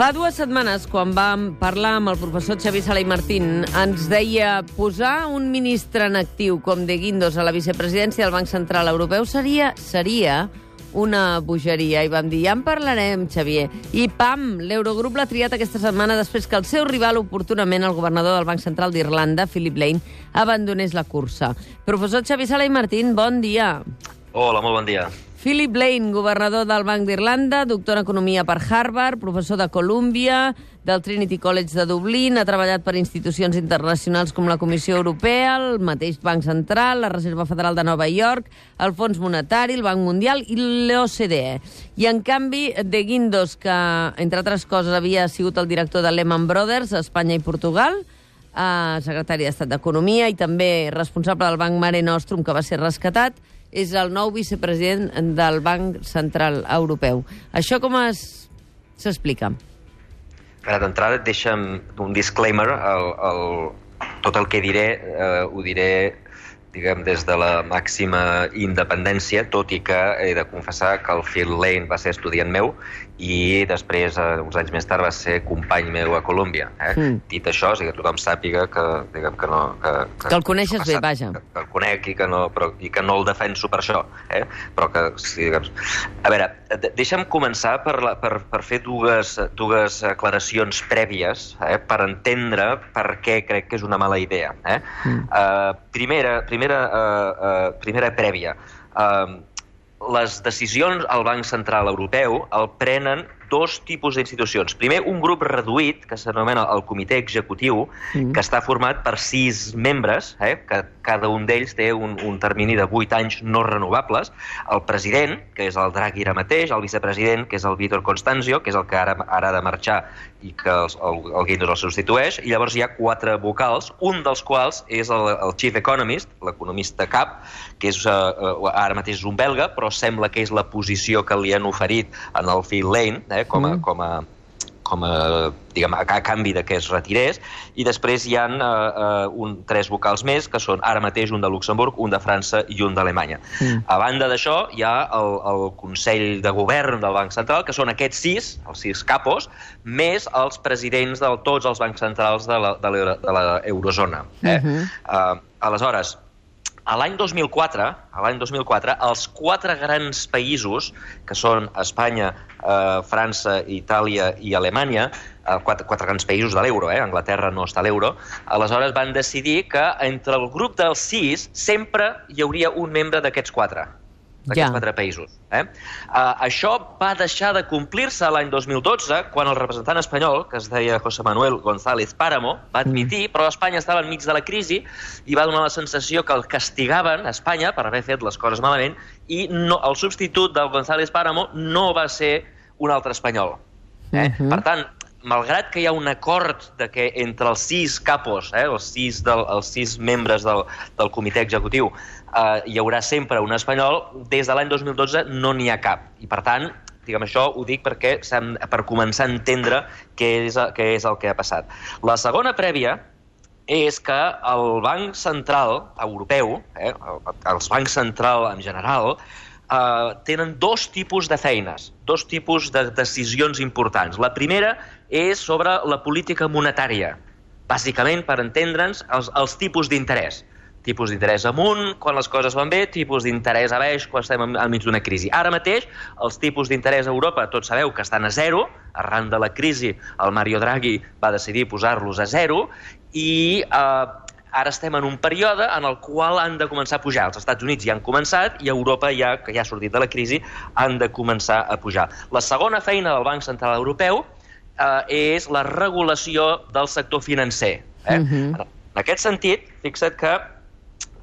Fa dues setmanes, quan vam parlar amb el professor Xavi Sala i Martín, ens deia posar un ministre en actiu com de Guindos a la vicepresidència del Banc Central Europeu seria seria una bogeria. I vam dir, ja en parlarem, Xavier. I pam, l'Eurogrup l'ha triat aquesta setmana després que el seu rival oportunament, el governador del Banc Central d'Irlanda, Philip Lane, abandonés la cursa. Professor Xavi Sala i Martín, bon dia. Hola, molt bon dia. Philip Lane, governador del Banc d'Irlanda, doctor en Economia per Harvard, professor de Columbia, del Trinity College de Dublín, ha treballat per institucions internacionals com la Comissió Europea, el mateix Banc Central, la Reserva Federal de Nova York, el Fons Monetari, el Banc Mundial i l'OCDE. I, en canvi, De Guindos, que, entre altres coses, havia sigut el director de Lehman Brothers a Espanya i Portugal, eh, secretari d'Estat d'Economia i també responsable del Banc Mare Nostrum, que va ser rescatat, és el nou vicepresident del Banc Central Europeu. Això com es s'explica? Ara, d'entrada, deixa'm un disclaimer. El, el, tot el que diré eh, ho diré diguem, des de la màxima independència, tot i que he de confessar que el Phil Lane va ser estudiant meu i després, eh, uns anys més tard, va ser company meu a Colòmbia. Eh? Mm. Dit això, o sigui, que tothom sàpiga que, diguem, que no... Que, que, que el coneixes bé, vaja. Que, que el conec i que, no, però, i que no el defenso per això. Eh? Però que, sí, diguem... A veure, deixa'm començar per, la, per, per fer dues, dues aclaracions prèvies eh? per entendre per què crec que és una mala idea. Eh? Mm. Uh, primera, primera, uh, uh, primera prèvia. Uh, les decisions al Banc Central Europeu el prenen dos tipus d'institucions. Primer, un grup reduït, que s'anomena el Comitè Executiu, mm. que està format per sis membres, eh, que cada un d'ells té un, un termini de vuit anys no renovables, el president, que és el Draghi ara mateix, el vicepresident, que és el Vítor Constanzio, que és el que ara, ara ha de marxar i que el, el, el Guindos el substitueix, i llavors hi ha quatre vocals, un dels quals és el, el Chief Economist, l'economista cap, que és, uh, ara mateix és un belga, però sembla que és la posició que li han oferit en el Phil Lane, eh, com a, mm. com a com a, diguem, a, a canvi de que es retirés, i després hi han uh, uh, un, tres vocals més, que són ara mateix un de Luxemburg, un de França i un d'Alemanya. Mm. A banda d'això, hi ha el, el Consell de Govern del Banc Central, que són aquests sis, els sis capos, més els presidents de tots els bancs centrals de l'eurozona. Eh? Mm -hmm. uh, aleshores, a l'any 2004, a l'any 2004, els quatre grans països, que són Espanya, eh, França, Itàlia i Alemanya, eh, quatre, quatre grans països de l'euro, eh, Anglaterra no està a l'euro, aleshores van decidir que entre el grup dels sis sempre hi hauria un membre d'aquests quatre d'aquests ja. quatre països. Eh? Uh, això va deixar de complir-se l'any 2012, quan el representant espanyol, que es deia José Manuel González Páramo, va admitir, mm. però Espanya estava enmig de la crisi i va donar la sensació que el castigaven a Espanya per haver fet les coses malament i no, el substitut del González Páramo no va ser un altre espanyol. Eh? Mm -hmm. Per tant, malgrat que hi ha un acord de que entre els sis capos, eh, els, sis del, els sis membres del, del comitè executiu, eh, hi haurà sempre un espanyol, des de l'any 2012 no n'hi ha cap. I, per tant, diguem això ho dic perquè per començar a entendre què és, què és el que ha passat. La segona prèvia és que el Banc Central Europeu, eh, els bancs central en general, eh, tenen dos tipus de feines, dos tipus de decisions importants. La primera és sobre la política monetària, bàsicament per entendre'ns els, els tipus d'interès. Tipus d'interès amunt quan les coses van bé, tipus d'interès a baix quan estem enmig d'una crisi. Ara mateix, els tipus d'interès a Europa, tots sabeu que estan a zero, arran de la crisi el Mario Draghi va decidir posar-los a zero, i eh, ara estem en un període en el qual han de començar a pujar. Els Estats Units ja han començat i Europa, ja, que ja ha sortit de la crisi, han de començar a pujar. La segona feina del Banc Central Europeu eh, és la regulació del sector financer. Eh? Uh mhm. -huh. En aquest sentit, fixa't que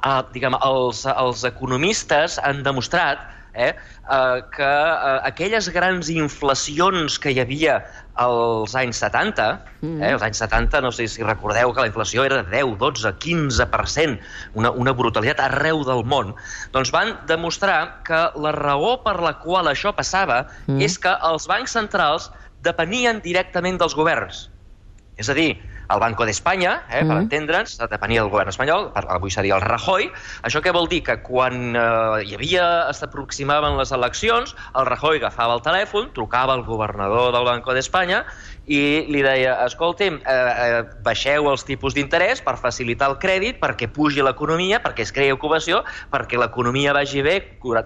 eh, diguem, els, els economistes han demostrat eh, eh, que eh, aquelles grans inflacions que hi havia als anys 70, mm. eh, als anys 70, no sé si recordeu que la inflació era de 10, 12, 15%, una, una brutalitat arreu del món, doncs van demostrar que la raó per la qual això passava mm. és que els bancs centrals depenien directament dels governs. És a dir, el Banco d'Espanya, eh, per entendre'ns, depenia del govern espanyol, per, avui seria el Rajoy. Això què vol dir? Que quan eh, hi havia, s'aproximaven les eleccions, el Rajoy agafava el telèfon, trucava al governador del Banco d'Espanya i li deia, escolti'm, eh, eh, baixeu els tipus d'interès per facilitar el crèdit, perquè pugi l'economia, perquè es creï ocupació, perquè l'economia vagi bé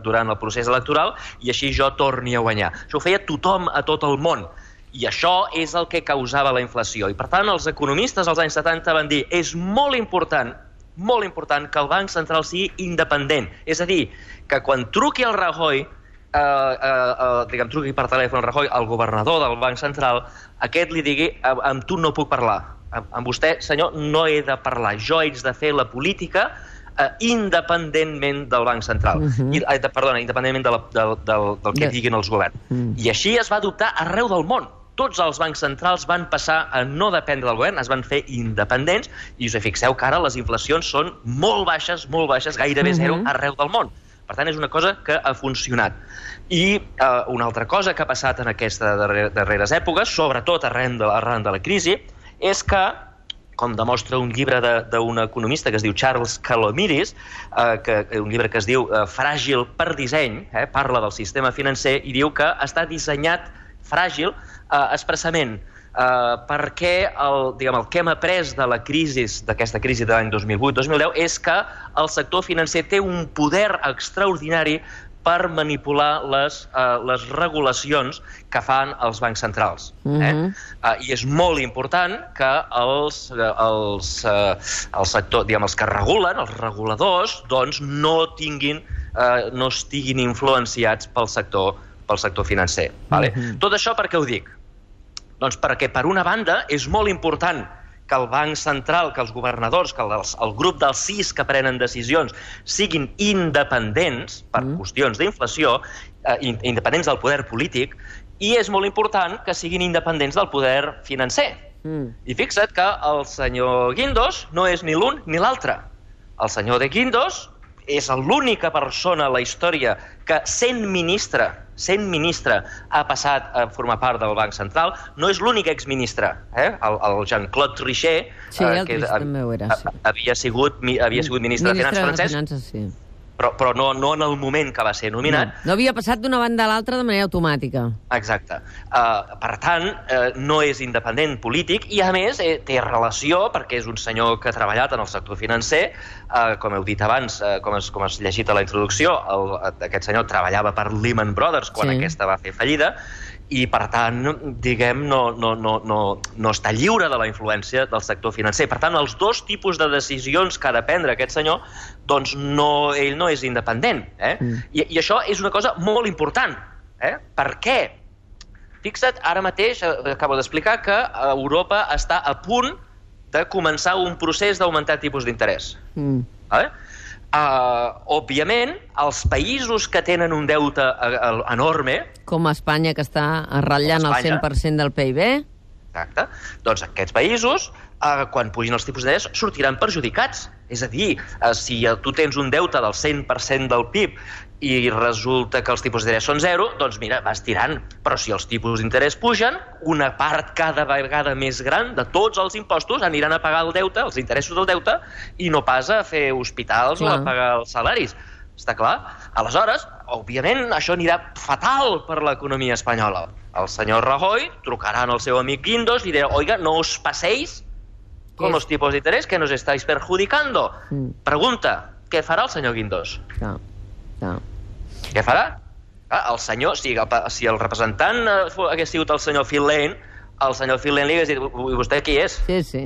durant el procés electoral i així jo torni a guanyar. Això ho feia tothom a tot el món. I això és el que causava la inflació. I, per tant, els economistes als anys 70 van dir és molt important molt important que el Banc Central sigui independent. És a dir, que quan truqui el Rajoy, eh, eh, eh, diguem, truqui per telèfon el Rajoy, el governador del Banc Central, aquest li digui, amb, tu no puc parlar. Amb, amb vostè, senyor, no he de parlar. Jo haig de fer la política eh, independentment del Banc Central. Uh -huh. I, eh, perdona, independentment de la, del, del, del que De- diguin els governs. Mm. I així es va adoptar arreu del món. Tots els bancs centrals van passar a no dependre del govern, es van fer independents, i us fixeu que ara les inflacions són molt baixes, molt baixes, gairebé zero, arreu del món. Per tant, és una cosa que ha funcionat. I eh, una altra cosa que ha passat en aquestes darrer, darreres èpoques, sobretot arran de, arran de la crisi, és que com demostra un llibre de- d'un economista que es diu Charles Calomiris, eh, que, un llibre que es diu eh, Fràgil per disseny, eh, parla del sistema financer i diu que està dissenyat fràgil eh, expressament eh, perquè el, diguem, el que hem après de la crisi, d'aquesta crisi de l'any 2008-2010, és que el sector financer té un poder extraordinari per manipular les, eh, les regulacions que fan els bancs centrals. Eh? Mhm. Uh, I és molt important que els, eh, els, uh, el sector, diguem, els que regulen, els reguladors, doncs no tinguin, uh, no estiguin influenciats pel sector, pel sector financer. Vale? Mhm. Tot això per què ho dic? Doncs perquè, per una banda, és molt important que el Banc Central, que els governadors, que els, el grup dels sis que prenen decisions siguin independents per Mm. qüestions d'inflació, eh, in- independents del poder polític, i és molt important que siguin independents del poder financer. Mm. I fixa't que el senyor Guindos no és ni l'un ni l'altre. El senyor de Guindos és l'única persona a la història que, sent ministre, sent ministre, ha passat a formar part del Banc Central. No és l'únic exministre. Eh? El, el Jean-Claude Trichet, Sí, el que era, havia, sigut, havia sigut ministre, de Finances francès, Finances, sí. Però, però no, no en el moment que va ser nominat. No, no havia passat d'una banda a l'altra de manera automàtica. Exacte. Uh, per tant, uh, no és independent polític i, a més, eh, té relació, perquè és un senyor que ha treballat en el sector financer, uh, com heu dit abans, uh, com, has, com has llegit a la introducció, el, aquest senyor treballava per Lehman Brothers quan Sí. aquesta va fer fallida, i, per tant, diguem, no, no, no, no, no està lliure de la influència del sector financer. Per tant, els dos tipus de decisions que ha de prendre aquest senyor, doncs no, ell no és independent. Eh? Mm. I, I això és una cosa molt important. Eh? Per què? Fixa't, ara mateix eh, acabo d'explicar que Europa està a punt de començar un procés d'augmentar tipus d'interès. Mm. Vale? Uh, òbviament, els països que tenen un deute eh, enorme, Com Espanya, que està ratllant el Espanya. 100% del PIB. Exacte. Doncs aquests països, eh, quan pugin els tipus d'interès, sortiran perjudicats. És a dir, eh, si tu tens un deute del 100% del PIB i resulta que els tipus d'interès són zero, doncs mira, vas tirant. Però si els tipus d'interès pugen, una part cada vegada més gran de tots els impostos aniran a pagar el deute, els interessos del deute, i no pas a fer hospitals Clar. o a pagar els salaris. Està clar? Aleshores, òbviament, això anirà fatal per l'economia espanyola. El senyor Rajoy trucarà al seu amic Guindos i dirà, oiga, no os paséis con los tipos de interés que nos estáis perjudicando. Mm. Pregunta, què farà el senyor Guindos? Clar, clar. Què farà? Ah, el senyor, si el, si el representant eh, hagués sigut el senyor Phil Lane, el senyor Phil Lane li hagués dit, "I vostè qui és? Sí, sí.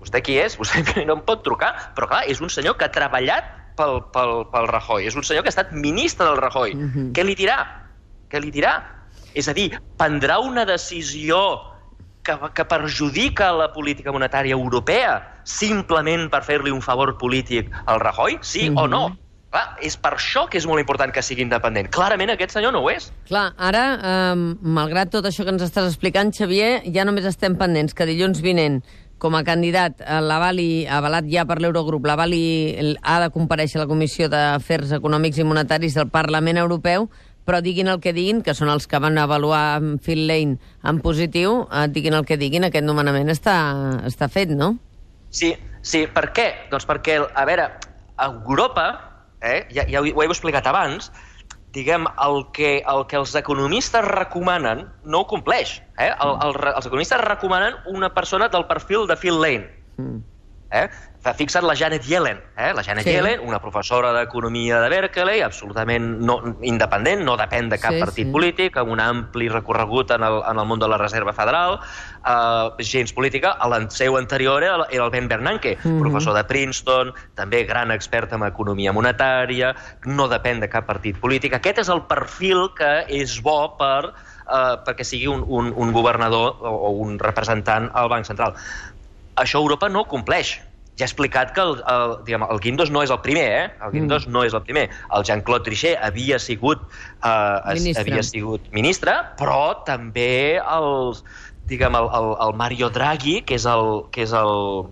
Vostè qui és? Vostè no em pot trucar. Però clar, és un senyor que ha treballat pel, pel, pel Rajoy. És un senyor que ha estat ministre del Rajoy. Mhm. Què li dirà? Què li dirà? És a dir, prendrà una decisió que, que perjudica la política monetària europea simplement per fer-li un favor polític al Rajoy? Sí o Mhm. no? Clar, és per això que és molt important que sigui independent. Clarament aquest senyor no ho és. Clar, ara, eh, malgrat tot això que ens estàs explicant, Xavier, ja només estem pendents que dilluns vinent, com a candidat, eh, l'avali, avalat ja per l'Eurogrup, l'avali ha de compareixer a la Comissió d'Afers Econòmics i Monetaris del Parlament Europeu però diguin el que diguin, que són els que van avaluar Phil Lane en positiu, eh, diguin el que diguin, aquest nomenament està, està fet, no? Sí, sí. Per què? Doncs perquè, a veure, a Europa, eh, ja, ja ho, ho he explicat abans, diguem, el que, el que els economistes recomanen no ho compleix. Eh? El, el, els economistes recomanen una persona del perfil de Phil Lane. Mm. Eh? Fixa't la Janet Yellen, eh? la Janet sí. Yellen, una professora d'economia de Berkeley, absolutament no, independent, no depèn de cap sí, partit sí. polític, amb un ampli recorregut en el, en el món de la Reserva Federal, eh, gens política, el seu anterior era, era el Ben Bernanke, mm -hmm. professor de Princeton, també gran expert en economia monetària, no depèn de cap partit polític. Aquest és el perfil que és bo per eh, perquè sigui un, un, un governador o, o un representant al Banc Central. Això Europa no compleix ja he explicat que el, el, diguem, el Guindos no és el primer, eh? El Guindos mm. no és el primer. El Jean-Claude Trichet havia sigut, eh, ministre. havia sigut ministre, però també els, diguem, el, el, el Mario Draghi, que és el, que és el,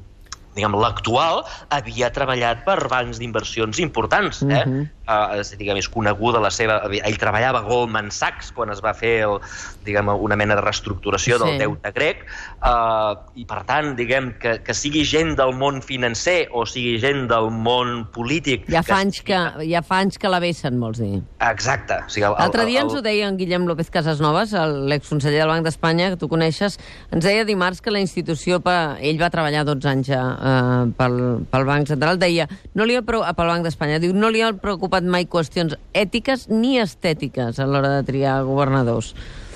diguem, l'actual, havia treballat per bancs d'inversions importants. Eh? Uh -huh. uh, és, diguem, és coneguda la seva... Ell treballava a Goldman Sachs quan es va fer el, diguem, una mena de reestructuració sí. del deute grec, uh, i per tant, diguem, que, que sigui gent del món financer o sigui gent del món polític... Ja fa, que anys, que, ja fa anys que la vessen, vols dir. Exacte. O sigui, L'altre dia el... ens ho deia en Guillem López Casasnovas, l'exconseller del Banc d'Espanya, que tu coneixes, ens deia dimarts que la institució, ell va treballar 12 anys ja eh, pel, pel Banc Central, deia, no li ha, pel Banc d'Espanya, diu, no li ha preocupat mai qüestions ètiques ni estètiques a l'hora de triar governadors.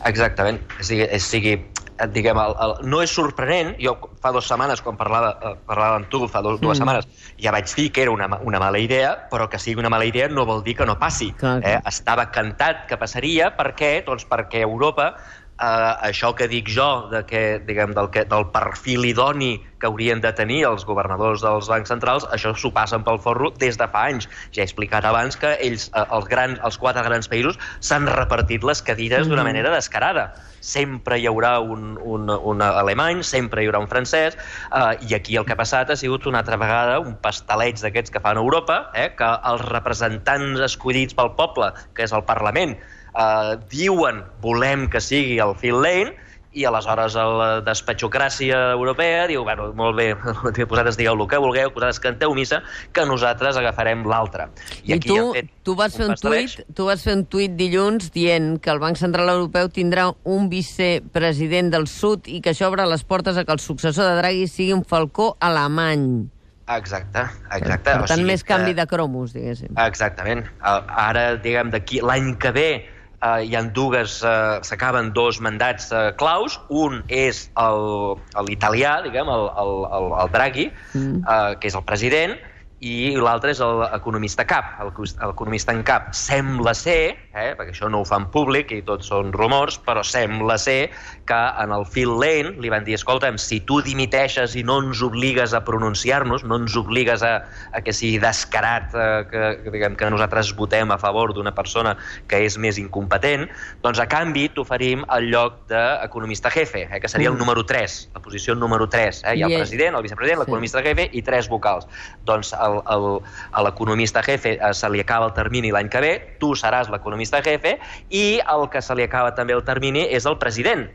Exactament. O sigui, o sigui diguem, el, el, no és sorprenent, jo fa dues setmanes, quan parlava, eh, parlava amb tu, fa dos, dues mm. setmanes, ja vaig dir que era una, una mala idea, però que sigui una mala idea no vol dir que no passi. Clar, clar. Eh? Estava cantat que passaria, per què? Doncs perquè Europa eh, això que dic jo, de que, diguem, del, que, del perfil idoni que haurien de tenir els governadors dels bancs centrals, això s'ho passen pel forro des de fa anys. Ja he explicat abans que ells, eh, els, grans, els quatre grans països, s'han repartit les cadires d'una mm. manera descarada. Sempre hi haurà un, un, un alemany, sempre hi haurà un francès, eh, i aquí el que ha passat ha sigut una altra vegada un pastaleig d'aquests que fan a Europa, eh, que els representants escollits pel poble, que és el Parlament, eh, diuen volem que sigui el Phil Lane, i aleshores la despatxocràcia europea diu, bueno, molt bé, vosaltres digueu el que vulgueu, vosaltres canteu missa, que nosaltres agafarem l'altre. I, I aquí tu, fet tu, vas fer un tuit, tu vas fer un tuit dilluns dient que el Banc Central Europeu tindrà un vicepresident del sud i que això obre les portes a que el successor de Draghi sigui un falcó alemany. Exacte, exacte. Per tant, o sigui més canvi de cromos, diguéssim. Exactament. Ara, diguem, d'aquí l'any que ve eh, hi ha dues, eh, s'acaben dos mandats eh, claus. Un és l'italià, diguem, el, el, el, el Draghi, mm. eh, que és el president, i l'altre és l'economista cap, l'economista en cap. Sembla ser, eh, perquè això no ho fan públic i tots són rumors, però sembla ser que en el Phil Lane li van dir, escolta'm, si tu dimiteixes i no ens obligues a pronunciar-nos, no ens obligues a, a que sigui descarat eh, que, que, diguem, que nosaltres votem a favor d'una persona que és més incompetent, doncs a canvi t'oferim el lloc d'economista jefe, eh, que seria el mm. número 3, la posició número 3. Eh? Hi ha el president, el vicepresident, l'economista jefe i tres vocals. Doncs el, a l'economista jefe eh, se li acaba el termini l'any que ve, tu seràs l'economista jefe, i el que se li acaba també el termini és el president,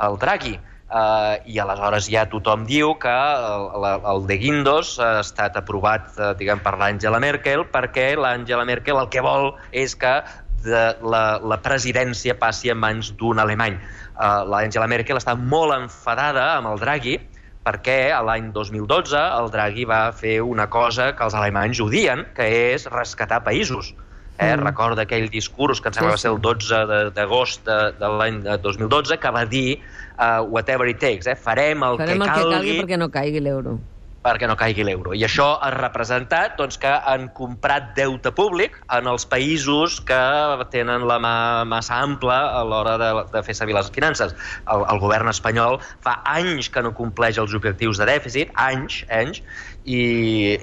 el Draghi. Uh, I aleshores ja tothom diu que el, el, el de Guindos ha estat aprovat, uh, diguem, per l'Àngela Merkel, perquè l'Àngela Merkel el que vol és que de la, la presidència passi en mans d'un alemany. Uh, L'Àngela Merkel està molt enfadada amb el Draghi, perquè a l'any 2012 el Draghi va fer una cosa que els alemanys odien, que és rescatar països. Eh? Mm. Recorda aquell discurs que em sembla que va ser el 12 d'agost de, de, de l'any 2012 que va dir uh, whatever it takes, eh? farem el farem que calgui... Farem el que calgui perquè no caigui l'euro perquè no caigui l'euro. I això ha representat doncs, que han comprat deute públic en els països que tenen la mà massa ampla a l'hora de, de fer servir les finances. El, el govern espanyol fa anys que no compleix els objectius de dèficit, anys, anys, i,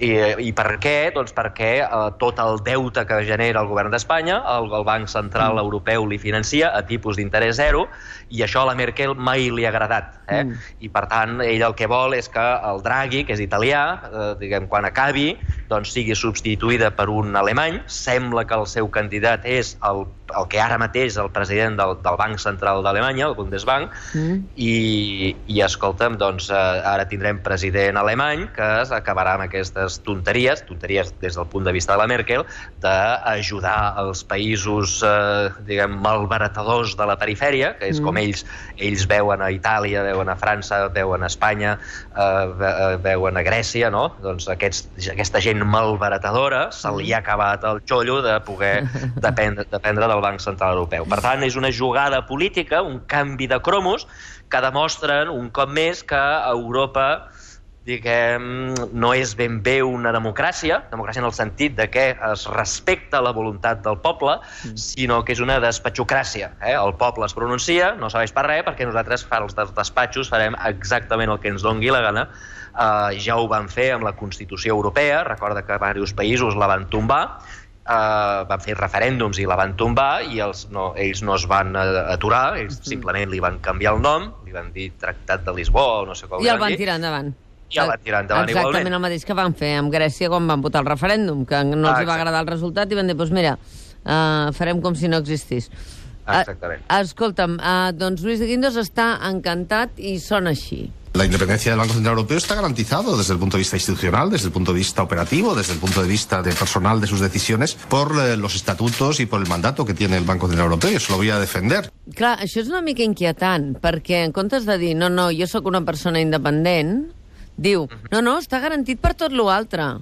i, i per què? Doncs perquè eh, tot el deute que genera el govern d'Espanya, el, el Banc Central mm. Europeu li financia a tipus d'interès zero, i això a la Merkel mai li ha agradat. Eh? Mm. I per tant, ell el que vol és que el Draghi, que és italià, eh, diguem, quan acabi, doncs sigui substituïda per un alemany. Sembla que el seu candidat és el el que ara mateix el president del, del Banc Central d'Alemanya, el Bundesbank, mm. i, i escolta'm, doncs eh, ara tindrem president alemany que acabarà amb aquestes tonteries, tonteries des del punt de vista de la Merkel, d'ajudar els països, eh, diguem, malbaratadors de la perifèria, que és mm. com ells, ells veuen a Itàlia, veuen a França, veuen a Espanya, eh, veuen a Grècia, no? Doncs aquests, aquesta gent malbaratadora se li ha acabat el xollo de poder dependre, dependre del Banc Central Europeu. Per tant, és una jugada política, un canvi de cromos, que demostren un cop més que Europa diguem, no és ben bé una democràcia, democràcia en el sentit de que es respecta la voluntat del poble, mm. sinó que és una despatxocràcia. Eh? El poble es pronuncia, no serveix per res, perquè nosaltres, per als despatxos, farem exactament el que ens dongui la gana. Uh, ja ho van fer amb la Constitució Europea, recorda que diversos països la van tombar, eh, van fer referèndums i la van tombar i els no, ells no es van aturar, ells mm. simplement li van canviar el nom, li van dir Tractat de Lisboa o no sé com I el van dir. tirar endavant. I el van tirar endavant Exactament igualment. el mateix que van fer amb Grècia quan van votar el referèndum, que no els ah, va agradar el resultat i van dir, doncs pues mira, uh, farem com si no existís. Exactament. Uh, escolta'm, uh, doncs Luis de Guindos està encantat i sona així. La independencia del Banco Central Europeo está garantizado desde el punto de vista institucional, desde el punto de vista operativo, desde el punto de vista de personal de sus decisiones, por eh, los estatutos y por el mandato que tiene el Banco Central Europeo. Eso lo voy a defender. Clar, això és una mica inquietant, perquè en comptes de dir, no, no, jo sóc una persona independent, diu, no, no, està garantit per tot l'altre.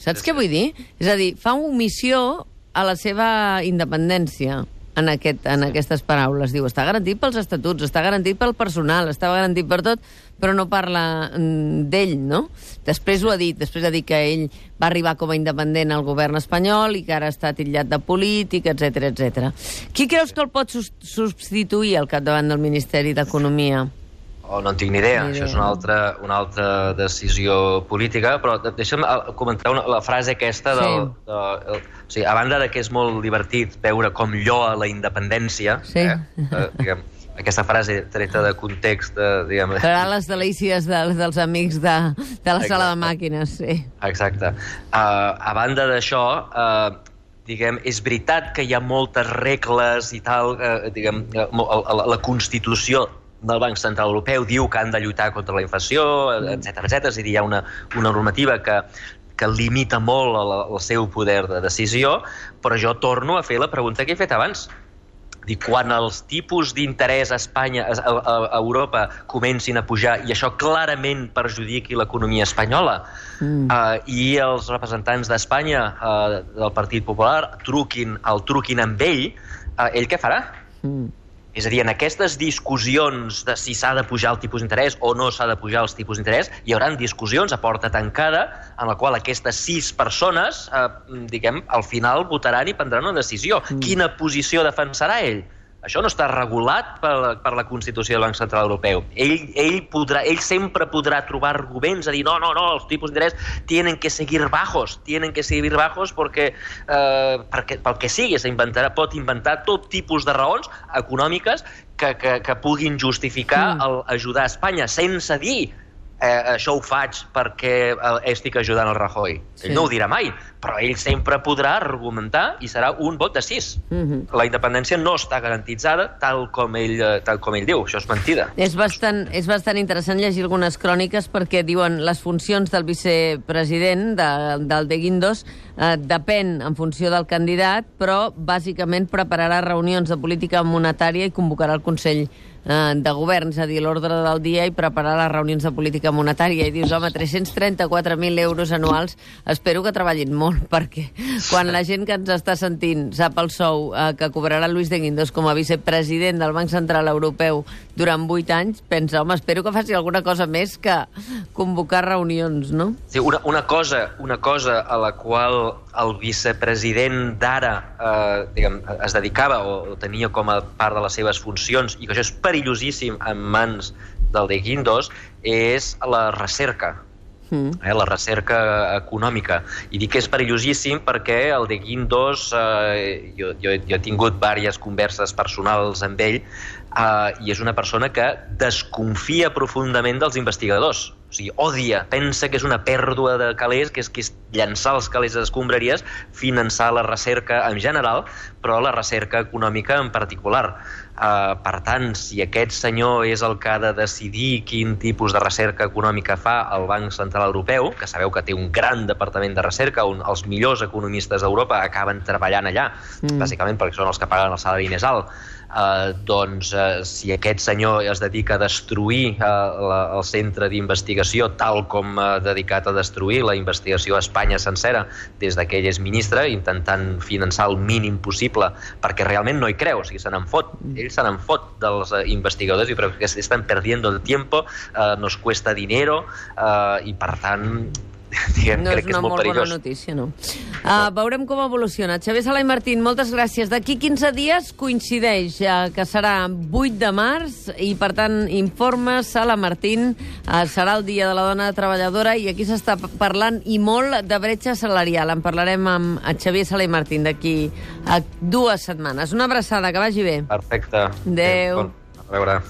Saps sí, què vull dir? És a dir, fa omissió a la seva independència en, aquest, en aquestes paraules. Diu, està garantit pels estatuts, està garantit pel personal, està garantit per tot, però no parla mm, d'ell, no? Després ho ha dit, després ha dit que ell va arribar com a independent al govern espanyol i que ara està titllat de polític, etc etc. Qui creus que el pot substituir al capdavant del Ministeri d'Economia? Oh, no en tinc ni idea, ni idea. això és una altra, una altra decisió política, però deixa'm eh, comentar una, la frase aquesta del, sí. de, de, o sigui, a banda de que és molt divertit veure com lloa la independència, sí. eh, eh, diguem, aquesta frase treta de context, de, diguem... Serà les delícies de, dels amics de, de la Exacte. sala de màquines, sí. Exacte. Uh, a banda d'això, uh, diguem, és veritat que hi ha moltes regles i tal, uh, diguem, uh, la, la Constitució del Banc Central Europeu diu que han de lluitar contra la inflació, etc etc. És a dir, hi ha una, una normativa que, que limita molt el, el seu poder de decisió, però jo torno a fer la pregunta que he fet abans. Dic, quan els tipus d'interès a Espanya, a, a, a Europa, comencin a pujar i això clarament perjudiqui l'economia espanyola mm. uh, i els representants d'Espanya, uh, del Partit Popular, truquin, el truquin amb ell, uh, ell què farà? Mm és a dir, en aquestes discussions de si s'ha de pujar el tipus d'interès o no s'ha de pujar els tipus d'interès, hi haurà discussions a porta tancada en la qual aquestes sis persones, eh, diguem, al final votaran i prendran una decisió. Mm. Quina posició defensarà ell? Això no està regulat per la, per la Constitució del Banc Central Europeu. Ell, ell, podrà, ell sempre podrà trobar arguments a dir no, no, no, els tipus d'interès tienen que seguir bajos, tienen que seguir bajos perquè, eh, perquè pel que sigui, s'inventarà, pot inventar tot tipus de raons econòmiques que, que, que puguin justificar mm. el ajudar a Espanya, sense dir eh, això ho faig perquè eh, estic ajudant el Rajoy. Sí. Ell no ho dirà mai, però ell sempre podrà argumentar i serà un vot de sis. Mm -hmm. La independència no està garantitzada tal com ell, eh, tal com ell diu. Això és mentida. És bastant, és bastant interessant llegir algunes cròniques perquè diuen les funcions del vicepresident de, del de Guindos eh, depèn en funció del candidat, però bàsicament prepararà reunions de política monetària i convocarà el Consell de govern, és a dir, l'ordre del dia i preparar les reunions de política monetària. I dius, home, 334.000 euros anuals, espero que treballin molt, perquè quan la gent que ens està sentint sap el sou eh, que cobrarà Luis de Guindos com a vicepresident del Banc Central Europeu durant 8 anys, pensa, home, espero que faci alguna cosa més que convocar reunions, no? Sí, una, una, cosa, una cosa a la qual el vicepresident d'ara eh, diguem, es dedicava o, tenia com a part de les seves funcions i que això és perillosíssim en mans del de Guindos és la recerca mm. eh, la recerca econòmica. I dic que és perillosíssim perquè el de Guindos, eh, jo, jo, jo he tingut diverses converses personals amb ell, eh, i és una persona que desconfia profundament dels investigadors. O sigui, odia, pensa que és una pèrdua de calés, que és, que és llançar els calés a escombraries, finançar la recerca en general, però la recerca econòmica en particular. Uh, per tant, si aquest senyor és el que ha de decidir quin tipus de recerca econòmica fa el Banc Central Europeu, que sabeu que té un gran departament de recerca on els millors economistes d'Europa acaben treballant allà, mm. bàsicament perquè són els que paguen el salari més alt, eh, doncs eh, si aquest senyor es dedica a destruir eh, la, el centre d'investigació tal com ha dedicat a destruir la investigació a Espanya sencera des que ell és ministre, intentant finançar el mínim possible perquè realment no hi creu, o sigui, se n'en fot ell se n'en fot dels eh, investigadors i creu que estan perdiendo el tiempo eh, nos cuesta dinero eh, i per tant diguem, no crec és que és una molt molt perillós. bona notícia, no. Uh, veurem com evoluciona. Xavier Sala i Martín, moltes gràcies. D'aquí 15 dies coincideix uh, que serà 8 de març i, per tant, informes, Sala Martín, uh, serà el Dia de la Dona Treballadora i aquí s'està parlant i molt de bretxa salarial. En parlarem amb Xavier Sala i Martín d'aquí a dues setmanes. Una abraçada, que vagi bé. Perfecte. Adéu. Bon, a veure.